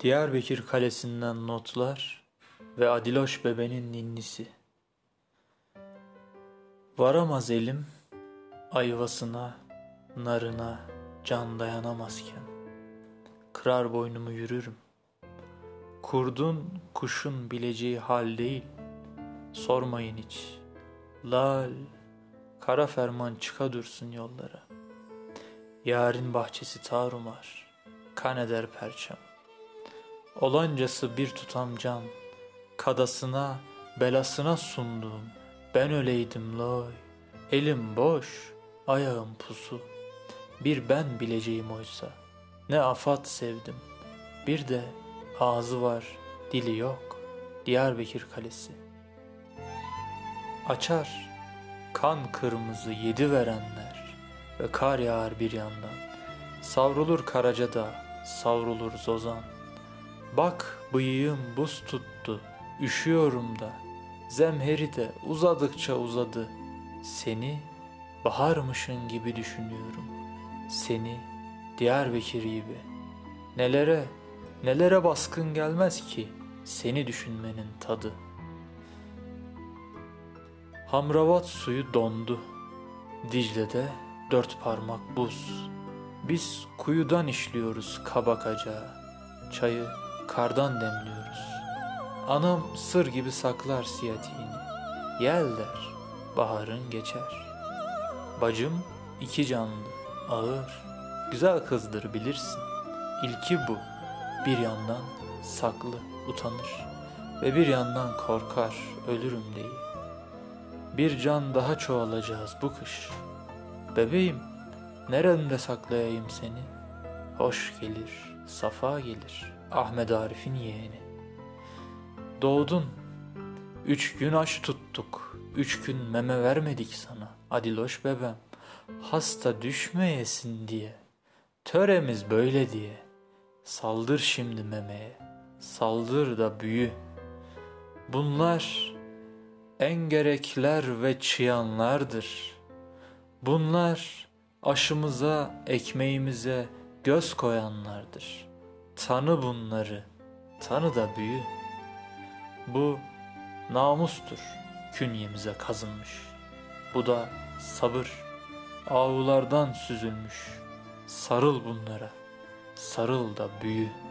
Diyarbakır Kalesi'nden notlar ve Adiloş bebenin ninnisi. Varamaz elim ayvasına, narına can dayanamazken. Kırar boynumu yürürüm. Kurdun kuşun bileceği hal değil. Sormayın hiç. Lal, kara ferman çıka dursun yollara. Yarın bahçesi tarumar, kan eder perçem. Olancası bir tutam can, kadasına, belasına sunduğum, ben öleydim loy, elim boş, ayağım pusu. Bir ben bileceğim oysa, ne afat sevdim, bir de ağzı var, dili yok, Diyarbakır Kalesi. Açar, kan kırmızı yedi verenler ve kar yağar bir yandan. Savrulur Karaca'da, savrulur Zozan. Bak bıyığım buz tuttu, üşüyorum da. Zemheri de uzadıkça uzadı. Seni baharmışın gibi düşünüyorum. Seni Diyarbakır gibi. Nelere, nelere baskın gelmez ki seni düşünmenin tadı. Hamravat suyu dondu. Dicle'de dört parmak buz. Biz kuyudan işliyoruz kabakaca. Çayı kardan demliyoruz. Anam sır gibi saklar siyatiğini. Yel der, baharın geçer. Bacım iki canlı, ağır, güzel kızdır bilirsin. İlki bu, bir yandan saklı, utanır ve bir yandan korkar, ölürüm değil. Bir can daha çoğalacağız bu kış. Bebeğim, neremde saklayayım seni? Hoş gelir, safa gelir, Ahmet Arif'in yeğeni. Doğdun, üç gün aç tuttuk, üç gün meme vermedik sana, Adiloş bebem. Hasta düşmeyesin diye, töremiz böyle diye. Saldır şimdi memeye, saldır da büyü. Bunlar engerekler ve çıyanlardır. Bunlar aşımıza, ekmeğimize göz koyanlardır. Tanı bunları, tanı da büyü. Bu namustur künyemize kazınmış. Bu da sabır, avulardan süzülmüş. Sarıl bunlara, sarıl da büyü.''